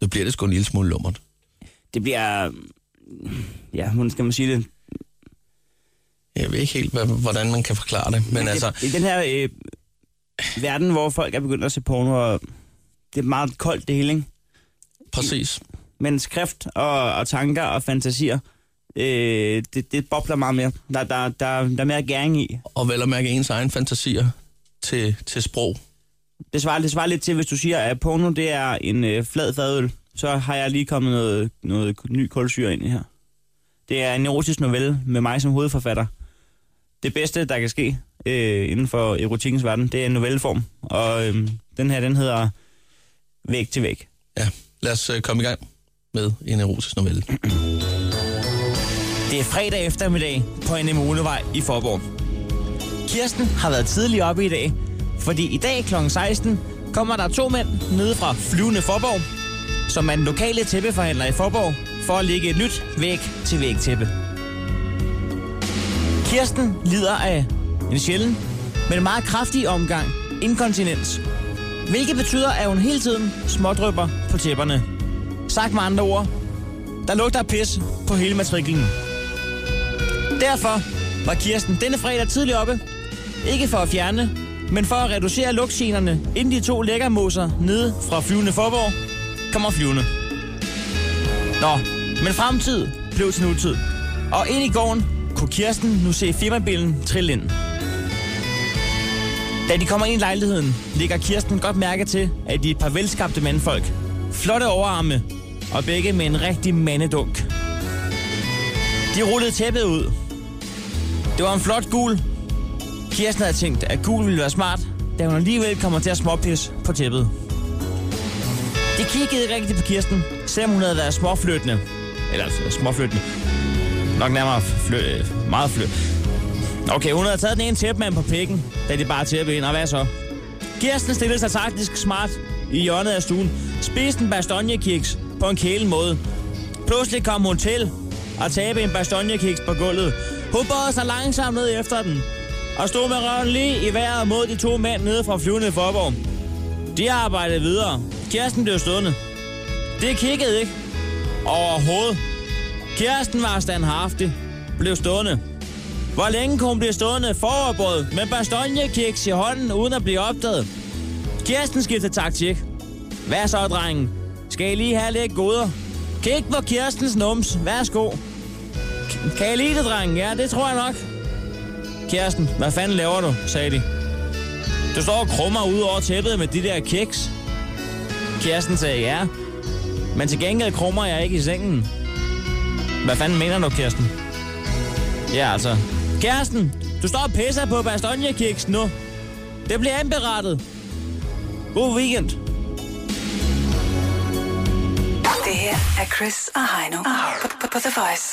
Nu bliver det sgu en lille smule lummert. Det bliver... Ja, hvordan skal man sige det? Jeg ved ikke helt, hvordan man kan forklare det, men altså... I den her øh, verden, hvor folk er begyndt at se porno, og det er meget koldt det hele, ikke? Præcis. Men skrift og, og tanker og fantasier, øh, det, det bobler meget mere. Der, der, der, der er mere gæring i. Og vel at mærke ens egen fantasier til, til sprog. Det svarer, det svarer lidt til, hvis du siger, at porno det er en øh, flad fadøl, så har jeg lige kommet noget, noget ny kulsyre ind i her. Det er en erotisk novelle med mig som hovedforfatter. Det bedste, der kan ske øh, inden for erotikkens verden, det er en novelleform. Og øh, den her, den hedder Væg til væg. Ja, lad os øh, komme i gang med en erotisk novelle. Det er fredag eftermiddag på en Emonevej i Forborg. Kirsten har været tidlig oppe i dag, fordi i dag kl. 16 kommer der to mænd nede fra Flyvende Forborg, som er en lokale tæppeforhandler i Forborg, for at lægge et nyt væg til væg tæppe. Kirsten lider af en sjælden, men meget kraftig omgang inkontinens, hvilket betyder, at hun hele tiden smådrypper på tæpperne. Sagt med andre ord, der lugter pis på hele matriklen. Derfor var Kirsten denne fredag tidlig oppe. Ikke for at fjerne, men for at reducere lugtgenerne, inden de to lækkermoser nede fra flyvende Forborg kommer flyvende. Nå, men fremtid blev til nutid. Og ind i gården kunne Kirsten nu se firmabilen trille ind. Da de kommer ind i lejligheden, lægger Kirsten godt mærke til, at de er et par velskabte mandfolk. Flotte overarme, og begge med en rigtig mandedunk. De rullede tæppet ud. Det var en flot gul. Kirsten havde tænkt, at gul ville være smart, da hun alligevel kommer til at småpisse på tæppet. Det kiggede ikke rigtigt på Kirsten, selvom hun havde været småflyttende. Eller øh, småflyttende. Nok nærmere flø, øh, meget flø. Okay, hun havde taget den ene tæppemand på pikken, da de bare tæppe ind, og hvad så? Kirsten stillede sig taktisk smart i hjørnet af stuen, spiste en bastonjekiks på en kælen måde. Pludselig kom hun til at tabe en bastonjekiks på gulvet. Hun bøjede sig langsomt ned efter den, og stod med røven lige i vejret mod de to mænd nede fra flyvende Forborg. De arbejdede videre. Kirsten blev stående. Det kiggede ikke. Overhovedet. Kirsten var standhaftig. Blev stående. Hvor længe kunne hun blive stående foroverbåd med bastonjekiks i hånden uden at blive opdaget? Kirsten skiftede taktik. Hvad så, drengen? Skal I lige have lidt goder? Kig på Kirstens nums. Værsgo. K- kan I lide det, drengen? Ja, det tror jeg nok. Kirsten, hvad fanden laver du? sagde de. Du står og krummer ud over tæppet med de der kiks. Kirsten sagde ja. Men til gengæld krummer jeg ikke i sengen. Hvad fanden mener du, Kirsten? Ja, altså. Kirsten, du står og pisser på bastonjekiks nu. Det bliver anberettet. God weekend. Det her er Chris og Heino på, på, på The Voice.